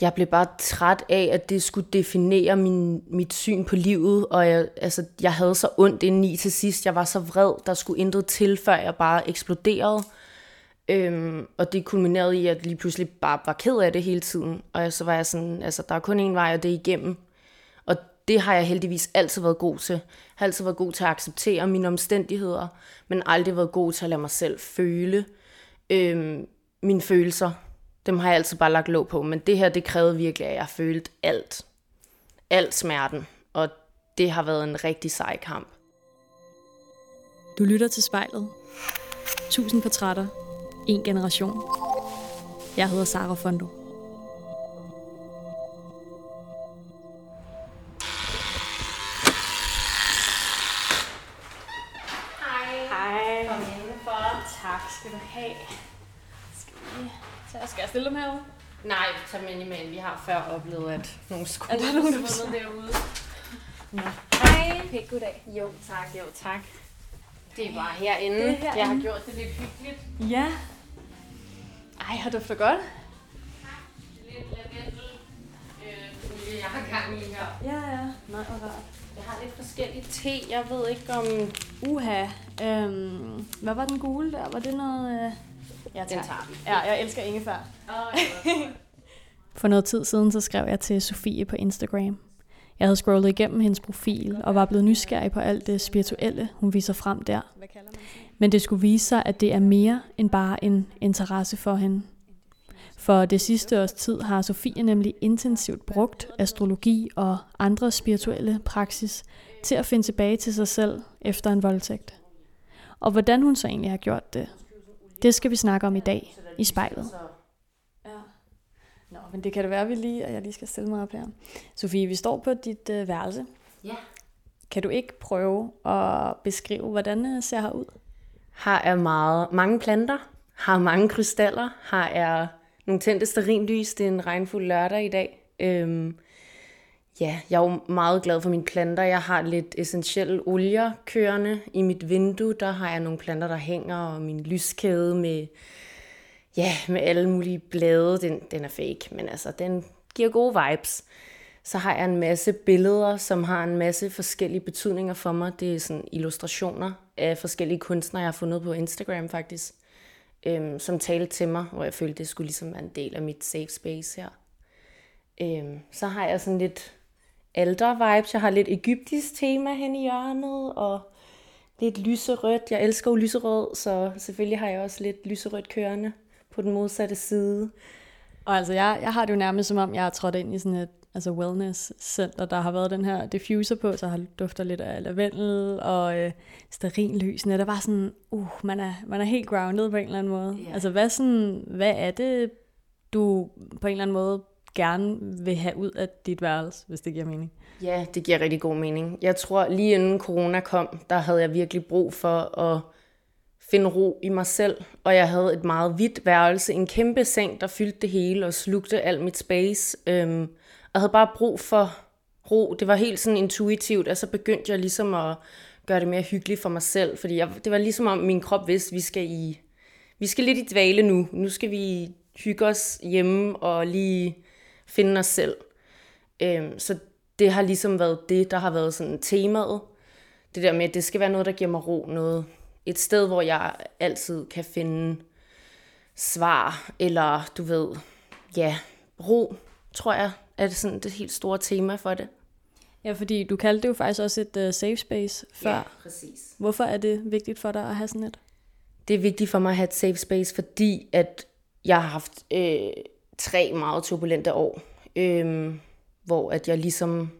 jeg blev bare træt af, at det skulle definere min, mit syn på livet, og jeg, altså, jeg havde så ondt indeni til sidst. Jeg var så vred, der skulle intet til, før jeg bare eksploderede. Øhm, og det kulminerede i, at lige pludselig bare var ked af det hele tiden. Og så var jeg sådan, altså der er kun én vej, og det er igennem. Og det har jeg heldigvis altid været god til. Jeg har altid været god til at acceptere mine omstændigheder, men aldrig været god til at lade mig selv føle øhm, mine følelser. Dem har jeg altid bare lagt låg på, men det her, det krævede virkelig, at jeg følte alt. Alt smerten. Og det har været en rigtig sej kamp. Du lytter til spejlet. Tusind portrætter. En generation. Jeg hedder Sara Fondo. Nej, med med. Vi har før oplevet, at nogle Er skulle der nogen, der derude. Hej. Pæk, goddag. Jo, tak, jo, Tak. Det er bare herinde. Det er herinde. Jeg har gjort det lidt hyggeligt. Ja. Ej, har dufter godt. Lidt lavendel. Øh, jeg har gang i her. Ja, ja. Nej, hvor rart. Jeg har lidt forskellige te. Jeg ved ikke om... Uha. Øhm, hvad var den gule der? Var det noget... Øh... Ja, Den tager vi. Ja, jeg elsker ingefær. For noget tid siden, så skrev jeg til Sofie på Instagram. Jeg havde scrollet igennem hendes profil og var blevet nysgerrig på alt det spirituelle, hun viser frem der. Men det skulle vise sig, at det er mere end bare en interesse for hende. For det sidste års tid har Sofie nemlig intensivt brugt astrologi og andre spirituelle praksis til at finde tilbage til sig selv efter en voldtægt. Og hvordan hun så egentlig har gjort det, det skal vi snakke om i dag i spejlet. Ja. Nå, men det kan det være, vi lige, at jeg lige skal stille mig op her. Sofie, vi står på dit øh, værelse. Ja. Kan du ikke prøve at beskrive, hvordan det ser her ud? Har er meget, mange planter, har mange krystaller, har er nogle tændte sterinlys. Det er en regnfuld lørdag i dag. Øhm, ja, jeg er jo meget glad for mine planter. Jeg har lidt essentielle olier kørende i mit vindue. Der har jeg nogle planter, der hænger, og min lyskæde med, ja, med alle mulige blade. Den, den er fake, men altså, den giver gode vibes. Så har jeg en masse billeder, som har en masse forskellige betydninger for mig. Det er sådan illustrationer af forskellige kunstnere, jeg har fundet på Instagram faktisk, øhm, som talte til mig, hvor jeg følte, det skulle ligesom være en del af mit safe space her. Øhm, så har jeg sådan lidt alder-vibes. Jeg har lidt egyptisk tema hen i hjørnet, og lidt lyserødt. Jeg elsker jo lyserød, så selvfølgelig har jeg også lidt lyserødt kørende på den modsatte side. Og altså, jeg, jeg har det jo nærmest som om, jeg er trådt ind i sådan et altså wellness center, der har været den her diffuser på, så har dufter lidt af lavendel og øh, sterinlysene. Der var sådan, uh, man er, man er helt grounded på en eller anden måde. Ja. Altså, hvad, sådan, hvad er det, du på en eller anden måde gerne vil have ud af dit værelse, hvis det giver mening? Ja, det giver rigtig god mening. Jeg tror, lige inden corona kom, der havde jeg virkelig brug for at finde ro i mig selv. Og jeg havde et meget hvidt værelse, en kæmpe seng, der fyldte det hele og slugte alt mit space. Øhm, og jeg havde bare brug for ro. Det var helt sådan intuitivt, og så begyndte jeg ligesom at gøre det mere hyggeligt for mig selv. Fordi jeg, det var ligesom om min krop vidste, vi skal i vi skal lidt i dvale nu. Nu skal vi hygge os hjemme og lige finde os selv. Øhm, så det har ligesom været det, der har været sådan temaet. Det der med, at det skal være noget, der giver mig ro. Noget, et sted, hvor jeg altid kan finde svar, eller du ved, ja, ro, tror jeg, er det sådan det helt store tema for det. Ja, fordi du kaldte det jo faktisk også et uh, safe space før. præcis. Hvorfor er det vigtigt for dig at have sådan et? Det er vigtigt for mig at have et safe space, fordi at jeg har haft øh, tre meget turbulente år, øh, hvor at jeg ligesom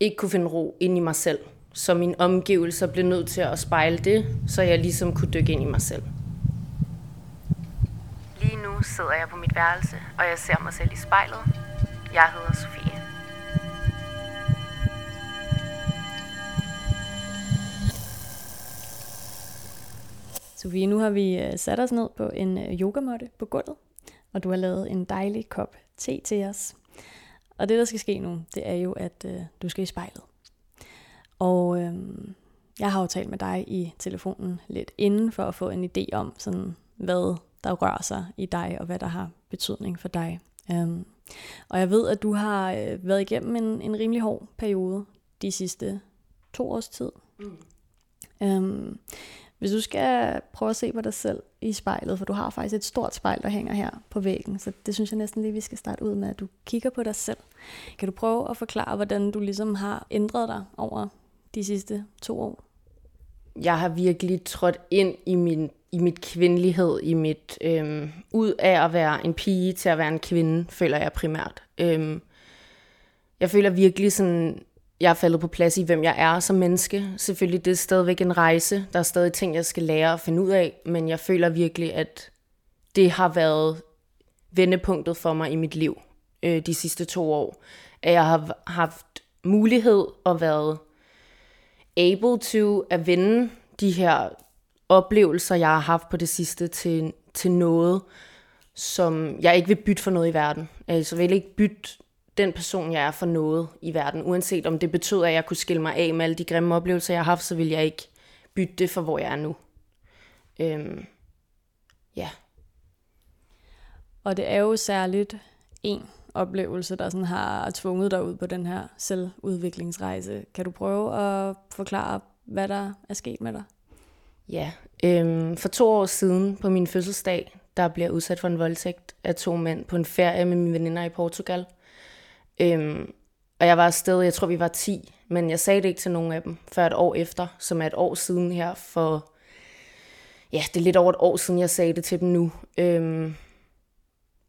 ikke kunne finde ro ind i mig selv. Så mine omgivelser blev nødt til at spejle det, så jeg ligesom kunne dykke ind i mig selv. Lige nu sidder jeg på mit værelse, og jeg ser mig selv i spejlet. Jeg hedder Sofie. Sofie, nu har vi øh, sat os ned på en øh, yogamåtte på gulvet, og du har lavet en dejlig kop te til os. Og det, der skal ske nu, det er jo, at øh, du skal i spejlet. Og øh, jeg har jo talt med dig i telefonen lidt inden for at få en idé om, sådan, hvad der rører sig i dig, og hvad der har betydning for dig. Um, og jeg ved, at du har øh, været igennem en, en rimelig hård periode de sidste to års tid. Mm. Um, hvis du skal prøve at se på dig selv i spejlet, for du har faktisk et stort spejl, der hænger her på væggen, så det synes jeg næsten lige, vi skal starte ud med, at du kigger på dig selv. Kan du prøve at forklare, hvordan du ligesom har ændret dig over de sidste to år? Jeg har virkelig trådt ind i min i mit kvindelighed, i mit øhm, ud af at være en pige til at være en kvinde, føler jeg primært. Øhm, jeg føler virkelig sådan, jeg er faldet på plads i, hvem jeg er som menneske. Selvfølgelig det er stadigvæk en rejse. Der er stadig ting, jeg skal lære at finde ud af. Men jeg føler virkelig, at det har været vendepunktet for mig i mit liv øh, de sidste to år. At jeg har haft mulighed og været able to at vende de her oplevelser, jeg har haft på det sidste til, til noget, som jeg ikke vil bytte for noget i verden. Altså, jeg vil ikke bytte den person, jeg er for noget i verden. Uanset om det betød, at jeg kunne skille mig af med alle de grimme oplevelser, jeg har haft, så vil jeg ikke bytte det for, hvor jeg er nu. Øhm, ja. Og det er jo særligt en oplevelse, der sådan har tvunget dig ud på den her selvudviklingsrejse. Kan du prøve at forklare, hvad der er sket med dig? Ja, øhm, for to år siden på min fødselsdag, der blev jeg udsat for en voldtægt af to mænd på en ferie med mine veninder i Portugal. Øhm, og jeg var afsted, jeg tror vi var 10, men jeg sagde det ikke til nogen af dem, før et år efter, som er et år siden her for... Ja, det er lidt over et år siden, jeg sagde det til dem nu. Øhm,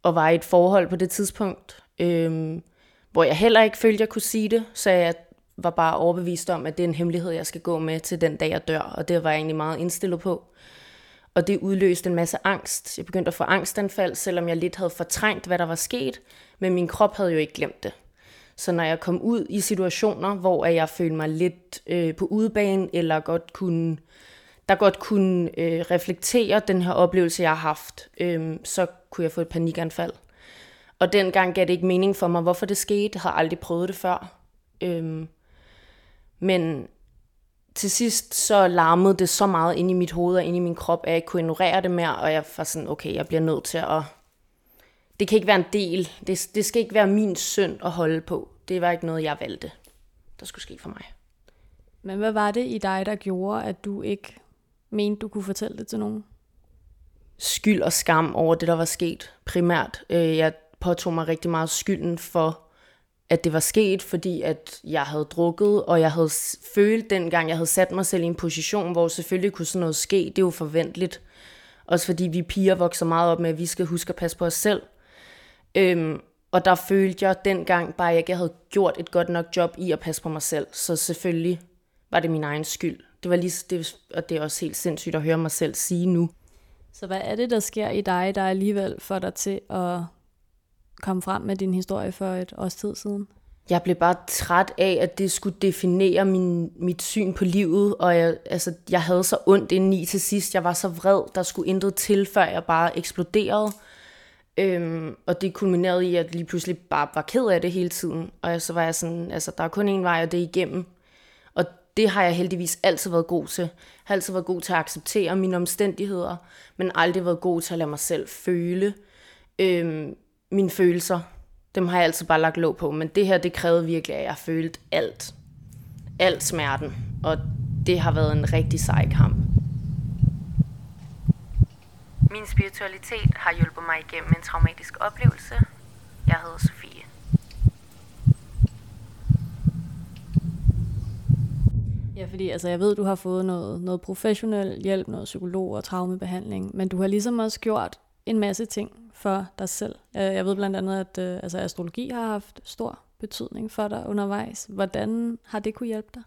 og var i et forhold på det tidspunkt, øhm, hvor jeg heller ikke følte, jeg kunne sige det, så jeg var bare overbevist om, at det er en hemmelighed, jeg skal gå med til den dag, jeg dør, og det var jeg egentlig meget indstillet på. Og det udløste en masse angst. Jeg begyndte at få angstanfald, selvom jeg lidt havde fortrængt, hvad der var sket, men min krop havde jo ikke glemt det. Så når jeg kom ud i situationer, hvor jeg følte mig lidt øh, på udebane, eller godt kunne, der godt kunne øh, reflektere den her oplevelse, jeg har haft, øh, så kunne jeg få et panikanfald. Og dengang gav det ikke mening for mig, hvorfor det skete. Jeg havde aldrig prøvet det før. Øh, men til sidst så larmede det så meget ind i mit hoved og ind i min krop, at jeg ikke kunne ignorere det mere, og jeg var sådan, okay, jeg bliver nødt til at... Det kan ikke være en del. Det, det skal ikke være min synd at holde på. Det var ikke noget, jeg valgte, der skulle ske for mig. Men hvad var det i dig, der gjorde, at du ikke mente, du kunne fortælle det til nogen? Skyld og skam over det, der var sket primært. Øh, jeg påtog mig rigtig meget skylden for at det var sket, fordi at jeg havde drukket, og jeg havde følt dengang, jeg havde sat mig selv i en position, hvor selvfølgelig kunne sådan noget ske. Det er jo forventeligt. Også fordi vi piger vokser meget op med, at vi skal huske at passe på os selv. Øhm, og der følte jeg dengang bare, at jeg ikke havde gjort et godt nok job i at passe på mig selv. Så selvfølgelig var det min egen skyld. Det var lige, det, og det er også helt sindssygt at høre mig selv sige nu. Så hvad er det, der sker i dig, der alligevel får dig til at kom frem med din historie for et års tid siden? Jeg blev bare træt af, at det skulle definere min, mit syn på livet, og jeg, altså, jeg havde så ondt indeni til sidst. Jeg var så vred, der skulle intet til, før jeg bare eksploderede. Øhm, og det kulminerede i, at jeg lige pludselig bare var ked af det hele tiden. Og så var jeg sådan, altså der er kun én vej, og det er igennem. Og det har jeg heldigvis altid været god til. Jeg har altid været god til at acceptere mine omstændigheder, men aldrig været god til at lade mig selv føle. Øhm, mine følelser, dem har jeg altid bare lagt låg på, men det her, det krævede virkelig, at jeg følte alt. Alt smerten, og det har været en rigtig sej kamp. Min spiritualitet har hjulpet mig igennem en traumatisk oplevelse. Jeg hedder Sofie. Ja, fordi altså, jeg ved, du har fået noget, noget professionel hjælp, noget psykolog og traumebehandling, men du har ligesom også gjort en masse ting for dig selv. Øh, jeg ved blandt andet, at øh, altså, astrologi har haft stor betydning for dig undervejs. Hvordan har det kunne hjælpe dig?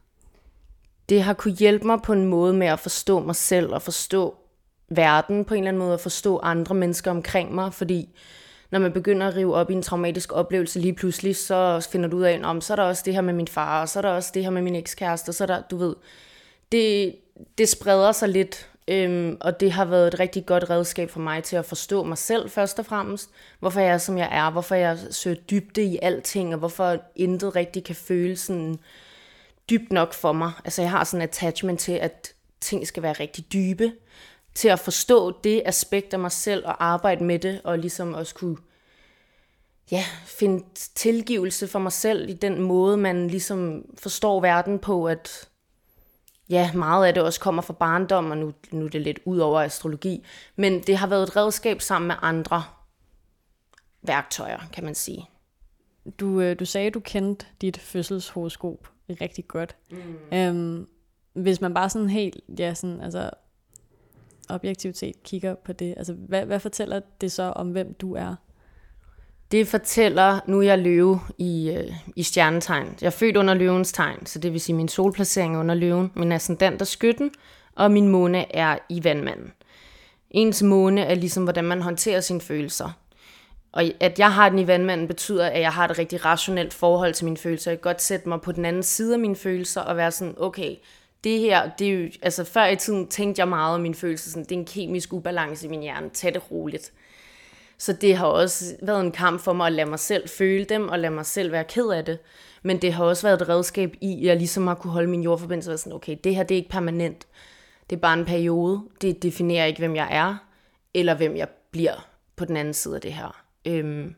Det har kunne hjælpe mig på en måde med at forstå mig selv og forstå verden på en eller anden måde, og forstå andre mennesker omkring mig, fordi når man begynder at rive op i en traumatisk oplevelse lige pludselig, så finder du ud af, om så er der også det her med min far, og så er der også det her med min ekskæreste, så er der, du ved, det, det spreder sig lidt, Øhm, og det har været et rigtig godt redskab for mig til at forstå mig selv først og fremmest. Hvorfor jeg er, som jeg er. Hvorfor jeg søger dybde i alting. Og hvorfor intet rigtig kan føles sådan dybt nok for mig. Altså jeg har sådan en attachment til, at ting skal være rigtig dybe. Til at forstå det aspekt af mig selv og arbejde med det. Og ligesom også kunne ja, finde tilgivelse for mig selv i den måde, man ligesom forstår verden på, at ja, meget af det også kommer fra barndom, og nu, nu er det lidt ud over astrologi, men det har været et redskab sammen med andre værktøjer, kan man sige. Du, øh, du sagde, du kendte dit fødselshoroskop rigtig godt. Mm. Øhm, hvis man bare sådan helt, ja, sådan, altså objektivt set kigger på det, altså hvad, hvad fortæller det så om, hvem du er? Det fortæller, nu er jeg løve i, øh, i stjernetegn. Jeg er født under løvens tegn, så det vil sige min solplacering er under løven, min ascendant er skytten, og min måne er i vandmanden. Ens måne er ligesom, hvordan man håndterer sine følelser. Og at jeg har den i vandmanden betyder, at jeg har et rigtig rationelt forhold til mine følelser. Jeg kan godt sætte mig på den anden side af mine følelser og være sådan, okay, det her, det er jo, altså før i tiden tænkte jeg meget om mine følelser, sådan, det er en kemisk ubalance i min hjerne, tag det roligt. Så det har også været en kamp for mig at lade mig selv føle dem, og lade mig selv være ked af det. Men det har også været et redskab i, at jeg ligesom har kunne holde min jordforbindelse og sådan, okay, det her det er ikke permanent. Det er bare en periode. Det definerer ikke, hvem jeg er, eller hvem jeg bliver på den anden side af det her. Øhm,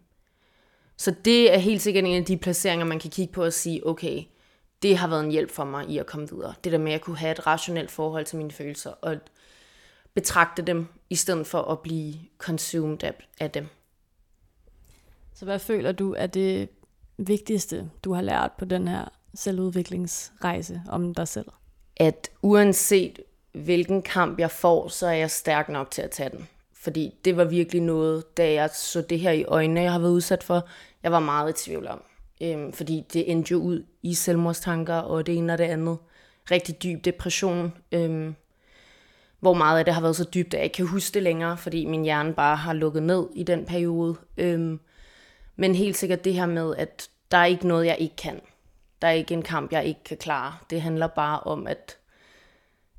så det er helt sikkert en af de placeringer, man kan kigge på og sige, okay, det har været en hjælp for mig i at komme videre. Det der med at kunne have et rationelt forhold til mine følelser, og betragte dem, i stedet for at blive consumed af, af dem. Så hvad føler du er det vigtigste, du har lært på den her selvudviklingsrejse om dig selv? At uanset hvilken kamp jeg får, så er jeg stærk nok til at tage den. Fordi det var virkelig noget, da jeg så det her i øjnene, jeg har været udsat for, jeg var meget i tvivl om. Øhm, fordi det endte jo ud i selvmordstanker og det ene og det andet. Rigtig dyb depression. Øhm, hvor meget af det har været så dybt, at jeg ikke kan huske det længere, fordi min hjerne bare har lukket ned i den periode. Øhm, men helt sikkert det her med, at der er ikke noget, jeg ikke kan. Der er ikke en kamp, jeg ikke kan klare. Det handler bare om, at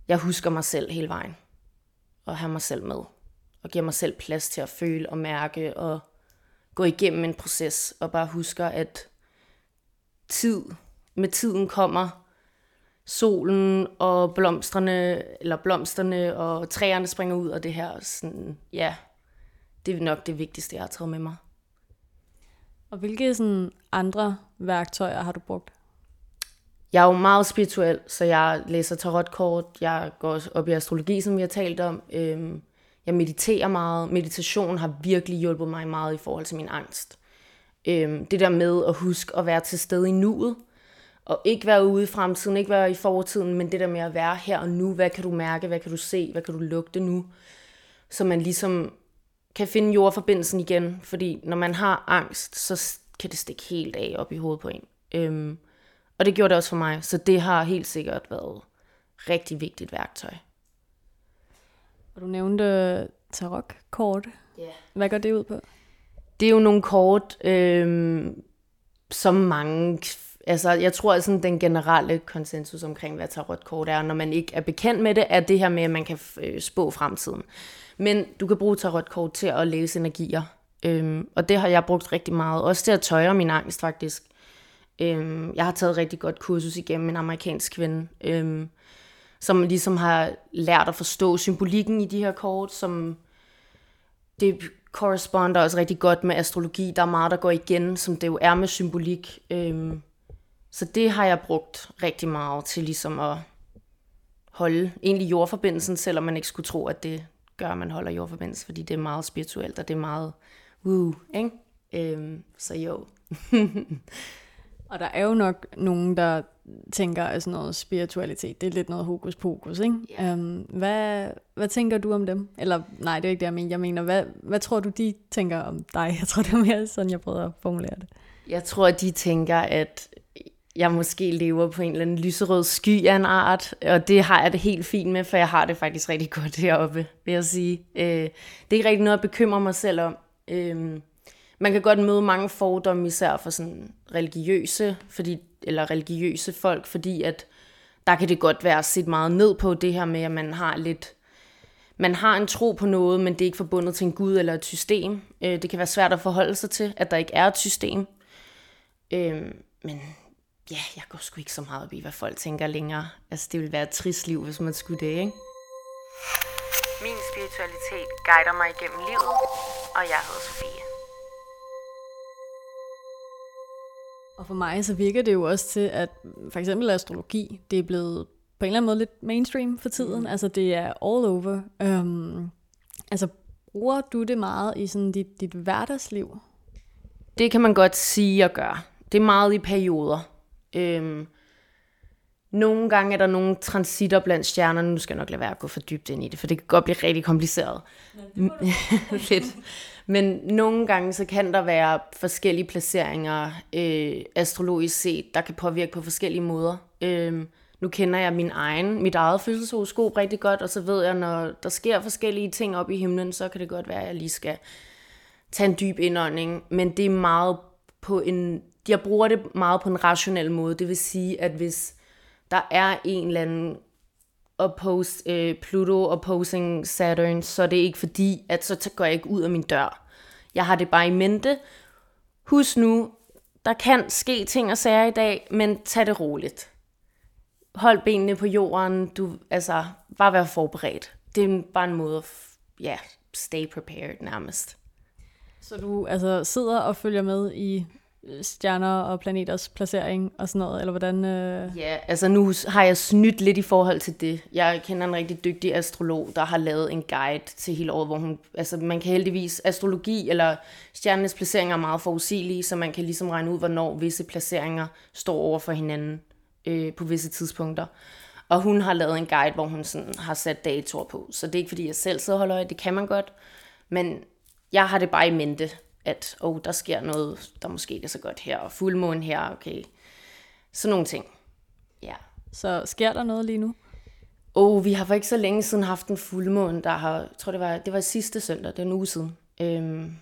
jeg husker mig selv hele vejen. Og have mig selv med. Og giver mig selv plads til at føle og mærke og gå igennem en proces. Og bare husker, at tid med tiden kommer solen og blomsterne, eller blomsterne og træerne springer ud, og det her, sådan, ja, det er nok det vigtigste, jeg har taget med mig. Og hvilke sådan andre værktøjer har du brugt? Jeg er jo meget spirituel, så jeg læser tarotkort, jeg går op i astrologi, som vi har talt om. Øhm, jeg mediterer meget. Meditation har virkelig hjulpet mig meget i forhold til min angst. Øhm, det der med at huske at være til stede i nuet, og ikke være ude i fremtiden, ikke være i fortiden, men det der med at være her og nu. Hvad kan du mærke? Hvad kan du se? Hvad kan du lugte nu? Så man ligesom kan finde jordforbindelsen igen. Fordi når man har angst, så kan det stikke helt af op i hovedet på en. Øhm, og det gjorde det også for mig. Så det har helt sikkert været rigtig vigtigt værktøj. Og du nævnte tarotkort. Ja. Yeah. Hvad går det ud på? Det er jo nogle kort, øhm, som mange altså, jeg tror, at sådan den generelle konsensus omkring, hvad tarotkort er, når man ikke er bekendt med det, er det her med, at man kan øh, spå fremtiden. Men du kan bruge tarotkort til at læse energier, øhm, og det har jeg brugt rigtig meget. Også til at tøjre min angst, faktisk. Øhm, jeg har taget rigtig godt kursus igennem en amerikansk kvinde, øhm, som ligesom har lært at forstå symbolikken i de her kort, som det korresponder også rigtig godt med astrologi. Der er meget, der går igen, som det jo er med symbolik. Øhm, så det har jeg brugt rigtig meget til ligesom at holde egentlig jordforbindelsen, selvom man ikke skulle tro, at det gør, at man holder jordforbindelsen, fordi det er meget spirituelt, og det er meget woo, ikke? Øhm, så jo. og der er jo nok nogen, der tænker, at sådan noget spiritualitet, det er lidt noget hokus pokus, ikke? Yeah. Øhm, hvad, hvad tænker du om dem? Eller nej, det er ikke det, jeg mener. Jeg mener, hvad, hvad tror du, de tænker om dig? Jeg tror, det er mere sådan, jeg prøver at formulere det. Jeg tror, at de tænker, at jeg måske lever på en eller anden lyserød sky af en art, og det har jeg det helt fint med, for jeg har det faktisk rigtig godt heroppe, vil jeg sige. Øh, det er ikke rigtig noget, at bekymre mig selv om. Øh, man kan godt møde mange fordomme, især for sådan religiøse, fordi, eller religiøse folk, fordi at der kan det godt være set meget ned på det her med, at man har lidt man har en tro på noget, men det er ikke forbundet til en gud eller et system. Øh, det kan være svært at forholde sig til, at der ikke er et system. Øh, men ja, jeg går sgu ikke så meget op i, hvad folk tænker længere. Altså, det ville være et trist liv, hvis man skulle det, ikke? Min spiritualitet guider mig igennem livet, og jeg hedder Sofie. Og for mig så virker det jo også til, at for eksempel astrologi, det er blevet på en eller anden måde lidt mainstream for tiden. Mm. Altså det er all over. Um, altså bruger du det meget i sådan dit, dit hverdagsliv? Det kan man godt sige og gøre. Det er meget i perioder. Øhm, nogle gange er der nogle transitter blandt stjernerne. Nu skal jeg nok lade være at gå for dybt ind i det, for det kan godt blive rigtig kompliceret. Lidt. Men nogle gange så kan der være forskellige placeringer øh, astrologisk set, der kan påvirke på forskellige måder. Øh, nu kender jeg min egen, mit eget fødselshoroskop rigtig godt, og så ved jeg, når der sker forskellige ting op i himlen, så kan det godt være, at jeg lige skal tage en dyb indånding. Men det er meget på en, jeg bruger det meget på en rationel måde. Det vil sige, at hvis der er en eller anden oppose, øh, Pluto opposing Saturn, så er det ikke fordi, at så går jeg ikke ud af min dør. Jeg har det bare i mente. Husk nu, der kan ske ting og sager i dag, men tag det roligt. Hold benene på jorden. Du, altså, bare vær forberedt. Det er bare en måde at ja, stay prepared nærmest. Så du altså sidder og følger med i stjerner og planeters placering og sådan noget, eller hvordan? Øh... Ja, altså nu har jeg snydt lidt i forhold til det. Jeg kender en rigtig dygtig astrolog, der har lavet en guide til hele året, hvor hun, altså man kan heldigvis, astrologi eller stjernernes placeringer er meget forudsigelige, så man kan ligesom regne ud, hvornår visse placeringer står over for hinanden øh, på visse tidspunkter. Og hun har lavet en guide, hvor hun sådan har sat datoer på. Så det er ikke fordi, jeg selv sidder og holder øje, det kan man godt. Men jeg har det bare i mente, at oh, der sker noget, der måske ikke er så godt her, og fuldmåne her, okay. Sådan nogle ting. Ja. Så sker der noget lige nu? Oh, vi har for ikke så længe siden haft en fuldmåne, der har, jeg tror det var, det var sidste søndag, det er en uge siden, øhm,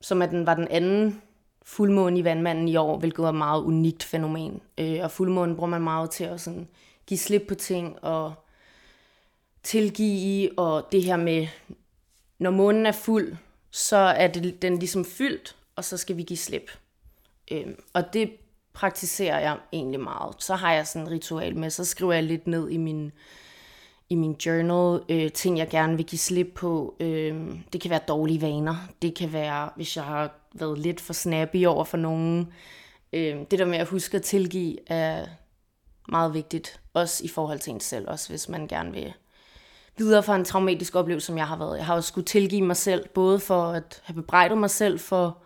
som at den var den anden fuldmåne i vandmanden i år, hvilket var et meget unikt fænomen. Øh, og fuldmånen bruger man meget til at sådan give slip på ting og tilgive, og det her med, når månen er fuld, så er det, den ligesom fyldt, og så skal vi give slip. Øhm, og det praktiserer jeg egentlig meget. Så har jeg sådan et ritual med, så skriver jeg lidt ned i min, i min journal, øh, ting jeg gerne vil give slip på. Øh, det kan være dårlige vaner. Det kan være, hvis jeg har været lidt for snappy over for nogen. Øh, det der med at huske at tilgive er meget vigtigt. Også i forhold til en selv, også hvis man gerne vil videre fra en traumatisk oplevelse, som jeg har været. Jeg har også skulle tilgive mig selv, både for at have bebrejdet mig selv for,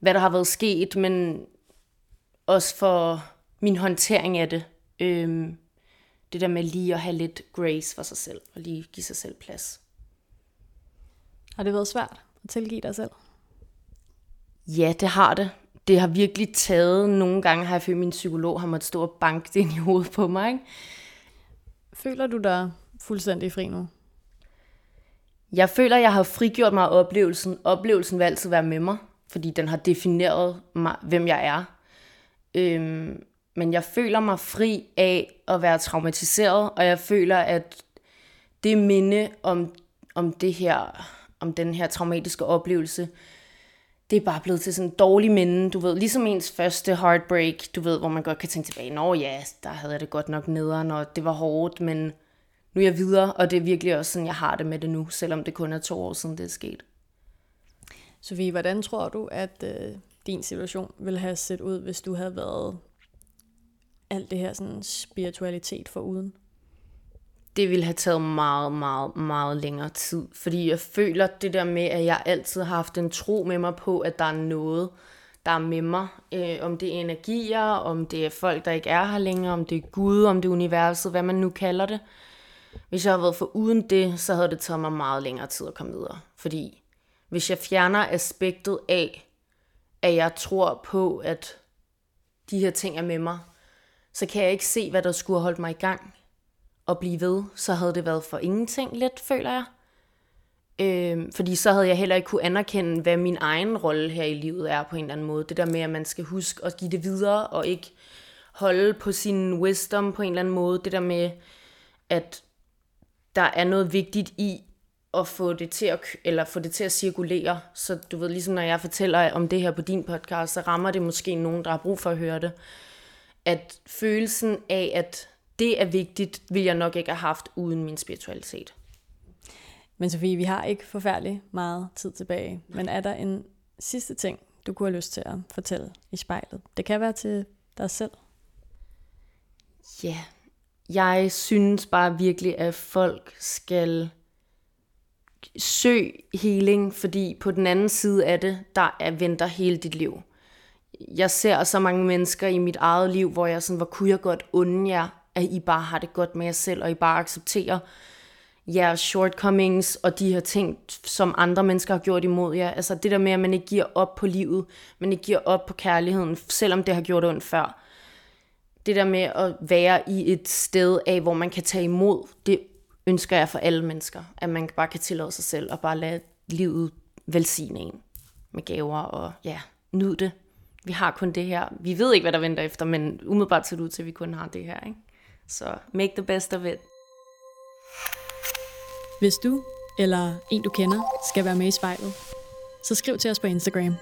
hvad der har været sket, men også for min håndtering af det. Øhm, det der med lige at have lidt grace for sig selv, og lige give sig selv plads. Har det været svært at tilgive dig selv? Ja, det har det. Det har virkelig taget, nogle gange har jeg følt, at min psykolog har måttet stå og banke det ind i hovedet på mig. Ikke? Føler du dig fuldstændig fri nu? Jeg føler, jeg har frigjort mig af oplevelsen. Oplevelsen vil altid være med mig, fordi den har defineret mig, hvem jeg er. Øhm, men jeg føler mig fri af at være traumatiseret, og jeg føler, at det minde om, om det her, om den her traumatiske oplevelse, det er bare blevet til sådan en dårlig minde, du ved, ligesom ens første heartbreak, du ved, hvor man godt kan tænke tilbage, nå ja, der havde jeg det godt nok nederen, og det var hårdt, men nu er jeg videre, og det er virkelig også sådan, jeg har det med det nu, selvom det kun er to år siden, det er sket. Sofie, hvordan tror du, at øh, din situation ville have set ud, hvis du havde været alt det her sådan spiritualitet for uden? Det ville have taget meget, meget, meget længere tid, fordi jeg føler det der med, at jeg altid har haft en tro med mig på, at der er noget, der er med mig. Øh, om det er energier, om det er folk, der ikke er her længere, om det er Gud, om det er universet, hvad man nu kalder det. Hvis jeg havde været for uden det, så havde det taget mig meget længere tid at komme videre. Fordi hvis jeg fjerner aspektet af, at jeg tror på, at de her ting er med mig, så kan jeg ikke se, hvad der skulle have holdt mig i gang og blive ved. Så havde det været for ingenting lidt, føler jeg. Øh, fordi så havde jeg heller ikke kunne anerkende, hvad min egen rolle her i livet er på en eller anden måde. Det der med, at man skal huske at give det videre, og ikke holde på sin wisdom på en eller anden måde. Det der med, at der er noget vigtigt i at få det til at, eller få det til at cirkulere. Så du ved, ligesom når jeg fortæller om det her på din podcast, så rammer det måske nogen, der har brug for at høre det. At følelsen af, at det er vigtigt, vil jeg nok ikke have haft uden min spiritualitet. Men Sofie, vi har ikke forfærdeligt meget tid tilbage. Men er der en sidste ting, du kunne have lyst til at fortælle i spejlet? Det kan være til dig selv. Ja, yeah jeg synes bare virkelig, at folk skal søg healing, fordi på den anden side af det, der er, venter hele dit liv. Jeg ser så mange mennesker i mit eget liv, hvor jeg sådan, hvor kunne jeg godt unde jer, at I bare har det godt med jer selv, og I bare accepterer jeres shortcomings og de her ting, som andre mennesker har gjort imod jer. Altså det der med, at man ikke giver op på livet, man ikke giver op på kærligheden, selvom det har gjort ondt før. Det der med at være i et sted af, hvor man kan tage imod, det ønsker jeg for alle mennesker. At man bare kan tillade sig selv og bare lade livet velsigne en med gaver og ja, nyde det. Vi har kun det her. Vi ved ikke, hvad der venter efter, men umiddelbart ser det ud til, at vi kun har det her. Ikke? Så make the best of it. Hvis du eller en du kender skal være med i spejlet, så skriv til os på Instagram.